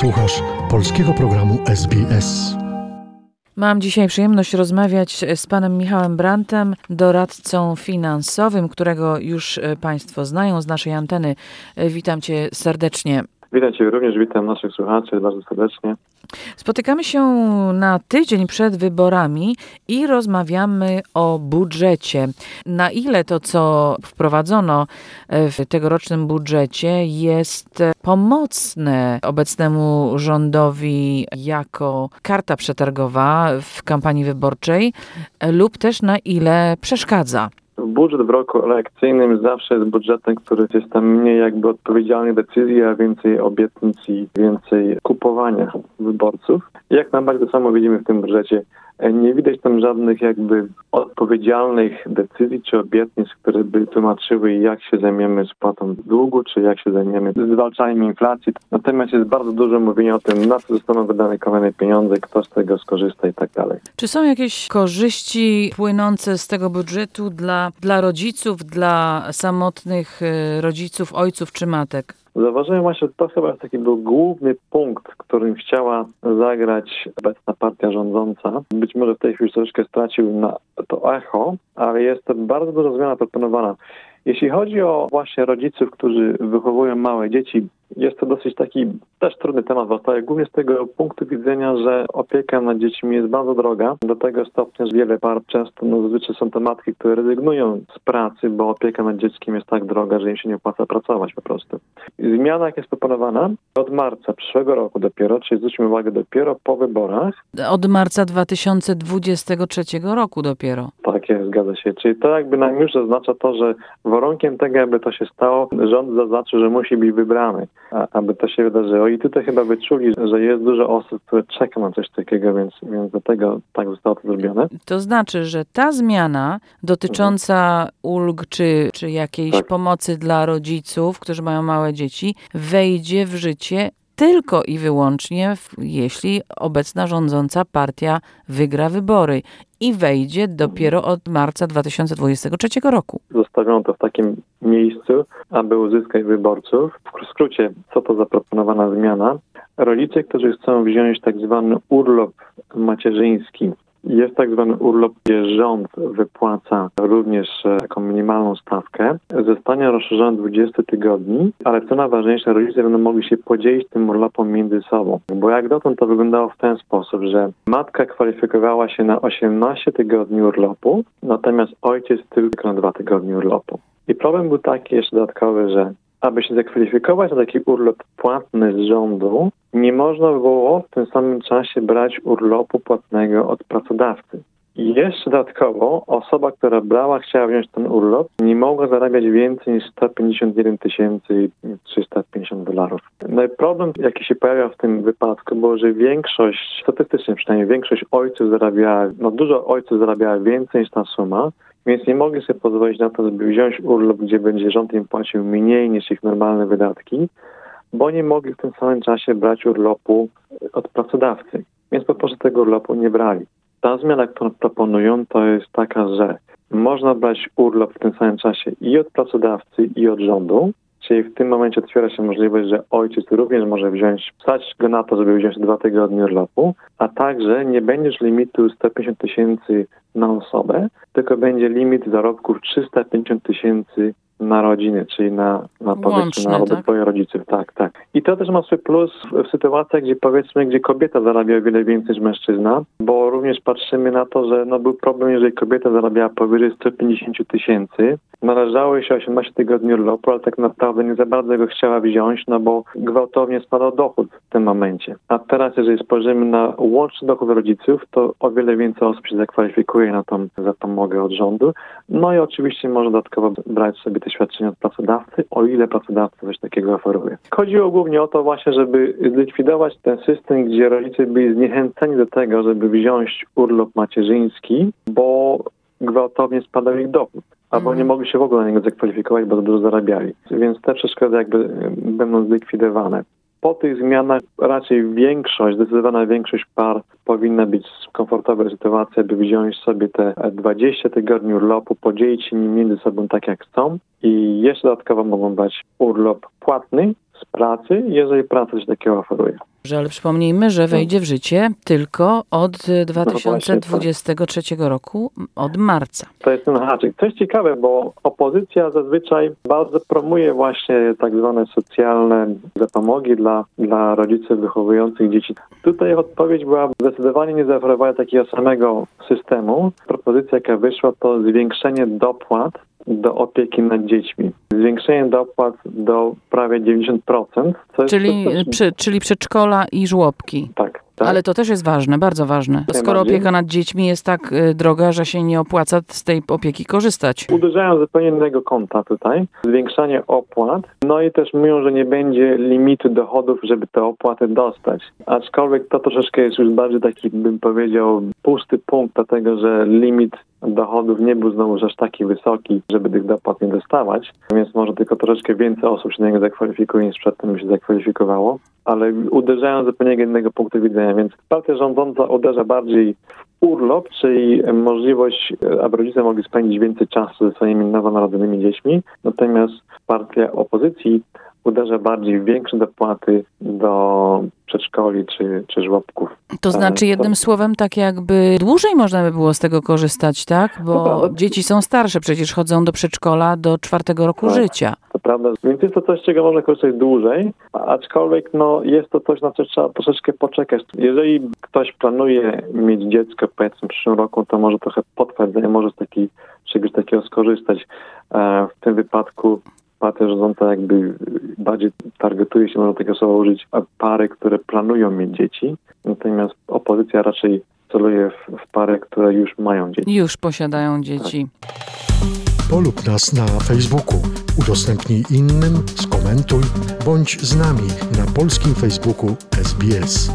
Słuchasz polskiego programu SBS. Mam dzisiaj przyjemność rozmawiać z panem Michałem Brantem, doradcą finansowym, którego już e, Państwo znają z naszej anteny. E, Witam Cię serdecznie. Witam Cię również, witam naszych słuchaczy bardzo serdecznie. Spotykamy się na tydzień przed wyborami i rozmawiamy o budżecie. Na ile to, co wprowadzono w tegorocznym budżecie, jest pomocne obecnemu rządowi jako karta przetargowa w kampanii wyborczej, lub też na ile przeszkadza? Budżet w roku elekcyjnym zawsze jest budżetem, który jest tam mniej jakby odpowiedzialnych decyzji, a więcej obietnic i więcej kupowania wyborców. Jak najbardziej to samo widzimy w tym budżecie. Nie widać tam żadnych jakby odpowiedzialnych decyzji czy obietnic, które by tłumaczyły, jak się zajmiemy spłatą długu, czy jak się zajmiemy zwalczaniem inflacji. Natomiast jest bardzo dużo mówienia o tym, na co zostaną wydane kolejne pieniądze, kto z tego skorzysta i tak dalej. Czy są jakieś korzyści płynące z tego budżetu dla, dla rodziców, dla samotnych e, rodziców, ojców czy matek? Zauważyłem właśnie, że to chyba taki był główny punkt, którym chciała zagrać obecna partia rządząca. Być może w tej chwili troszeczkę stracił na to echo, ale jest bardzo duża zmiana proponowana. Jeśli chodzi o właśnie rodziców, którzy wychowują małe dzieci, jest to dosyć taki też trudny temat w głównie z tego punktu widzenia, że opieka nad dziećmi jest bardzo droga. Do tego stopnia, że wiele par często, no zazwyczaj są to matki, które rezygnują z pracy, bo opieka nad dzieckiem jest tak droga, że im się nie opłaca pracować po prostu. Zmiana, jak jest proponowana, od marca przyszłego roku dopiero, czyli zwróćmy uwagę, dopiero po wyborach. Od marca 2023 roku dopiero. Zgadza się. Czyli to jakby nam już oznacza to, że warunkiem tego, aby to się stało, rząd zaznaczył, że musi być wybrany aby to się wydarzyło. I tutaj chyba wyczuli, że jest dużo osób, które czeka na coś takiego, więc, więc dlatego tak zostało to zrobione. To znaczy, że ta zmiana dotycząca ulg czy, czy jakiejś tak. pomocy dla rodziców, którzy mają małe dzieci, wejdzie w życie tylko i wyłącznie, jeśli obecna rządząca partia wygra wybory i wejdzie dopiero od marca 2023 roku. Zostawiono to w takim miejscu, aby uzyskać wyborców. W skrócie, co to zaproponowana zmiana? Rodzice, którzy chcą wziąć tak zwany urlop macierzyński jest tak zwany urlop, gdzie rząd wypłaca również e, taką minimalną stawkę. Zostanie rozszerzony 20 tygodni, ale co najważniejsze, rodzice będą mogli się podzielić tym urlopem między sobą. Bo jak dotąd to wyglądało w ten sposób, że matka kwalifikowała się na 18 tygodni urlopu, natomiast ojciec tylko na 2 tygodnie urlopu. I problem był taki jeszcze dodatkowy, że aby się zakwalifikować na taki urlop płatny z rządu, nie można było w tym samym czasie brać urlopu płatnego od pracodawcy. I jeszcze dodatkowo osoba, która brała, chciała wziąć ten urlop, nie mogła zarabiać więcej niż 151 350 dolarów. No i problem, jaki się pojawiał w tym wypadku, było, że większość, statystycznie przynajmniej większość ojców zarabiała, no dużo ojców zarabiała więcej niż ta suma, więc nie mogli sobie pozwolić na to, żeby wziąć urlop, gdzie będzie rząd im płacił mniej niż ich normalne wydatki, bo nie mogli w tym samym czasie brać urlopu od pracodawcy. Więc po prostu tego urlopu nie brali. Ta zmiana, którą proponują, to jest taka, że można brać urlop w tym samym czasie i od pracodawcy, i od rządu, Czyli w tym momencie otwiera się możliwość, że ojciec również może wziąć, stać go na to, żeby wziąć dwa tygodnie urlopu, a także nie będziesz limitu 150 tysięcy na osobę, tylko będzie limit zarobków 350 tysięcy na rodziny, czyli na, na powiedzmy na obydwoje tak? rodziców. Tak, tak. I to też ma swój plus w, w sytuacjach, gdzie powiedzmy, gdzie kobieta zarabia o wiele więcej niż mężczyzna, bo również patrzymy na to, że no, był problem, jeżeli kobieta zarabiała powyżej 150 tysięcy, należało się 18 tygodni urlopu, ale tak naprawdę nie za bardzo go chciała wziąć, no bo gwałtownie spadał dochód w tym momencie. A teraz, jeżeli spojrzymy na łączny dochód rodziców, to o wiele więcej osób się zakwalifikuje na tą zapomogę od rządu. No i oczywiście może dodatkowo brać sobie te świadczenia od pracodawcy, o ile pracodawca coś takiego oferuje. Chodziło głównie o to właśnie, żeby zlikwidować ten system, gdzie rodzice byli zniechęceni do tego, żeby wziąć urlop macierzyński, bo gwałtownie spadał ich dochód, albo Mhm. nie mogli się w ogóle na niego zakwalifikować, bo za dużo zarabiali. Więc te przeszkody jakby y, będą zlikwidowane. Po tych zmianach raczej większość, zdecydowana większość par powinna być w komfortowej sytuacji, by wziąć sobie te 20 tygodni urlopu, podzielić się nim między sobą tak jak chcą i jeszcze dodatkowo mogą brać urlop płatny z pracy, jeżeli praca coś takiego oferuje. Że, ale przypomnijmy, że wejdzie w życie tylko od e, 2023 roku, od marca. To jest ten haczyk. Coś ciekawe, bo opozycja zazwyczaj bardzo promuje właśnie tak zwane socjalne zapomogi dla, dla rodziców wychowujących dzieci. Tutaj odpowiedź była zdecydowanie nie zaoferowania takiego samego systemu. Propozycja, jaka wyszła, to zwiększenie dopłat do opieki nad dziećmi. Zwiększenie dopłat do prawie 90%. Co jest Czyli, to przy, czyli przedszkola i żłobki. tak, tak. Ale to też jest ważne, bardzo ważne. Skoro opieka nad dziećmi jest tak y, droga, że się nie opłaca z tej opieki korzystać. uderzają z zupełnie innego kąta tutaj. Zwiększanie opłat. No i też mówią, że nie będzie limitu dochodów, żeby te opłaty dostać. Aczkolwiek to troszeczkę jest już bardziej taki, bym powiedział, pusty punkt, dlatego że limit dochodów nie był znowu aż taki wysoki, żeby tych dopłat nie dostawać, więc może tylko troszeczkę więcej osób się na niego zakwalifikuje niż przedtem by się zakwalifikowało, ale uderzają zupełnie innego punktu widzenia, więc partia rządząca uderza bardziej w urlop, czyli możliwość, aby rodzice mogli spędzić więcej czasu ze swoimi nowonarodzonymi dziećmi, natomiast partia opozycji uderza bardziej w większe dopłaty do przedszkoli czy, czy żłobków. To znaczy to- jednym słowem tak jakby dłużej można by było z tego korzystać, tak? No Bo prawda. dzieci są starsze, przecież chodzą do przedszkola do czwartego roku Tak. życia. To prawda, więc jest to coś, z czego można korzystać dłużej, aczkolwiek no, jest to coś, na co trzeba troszeczkę poczekać. Jeżeli ktoś planuje mieć dziecko powiedzmy w przyszłym roku, to może trochę potrwać, może z takiej, czegoś takiego skorzystać. E, w tym wypadku partia rządząca jakby bardziej targetuje się, można takie słowa użyć, pary, które planują mieć dzieci, natomiast opozycja raczej celuje w, w pary, które już mają dzieci. Już posiadają dzieci. Polub nas na Facebooku, udostępnij innym, skomentuj, bądź z nami na polskim Facebooku SBS.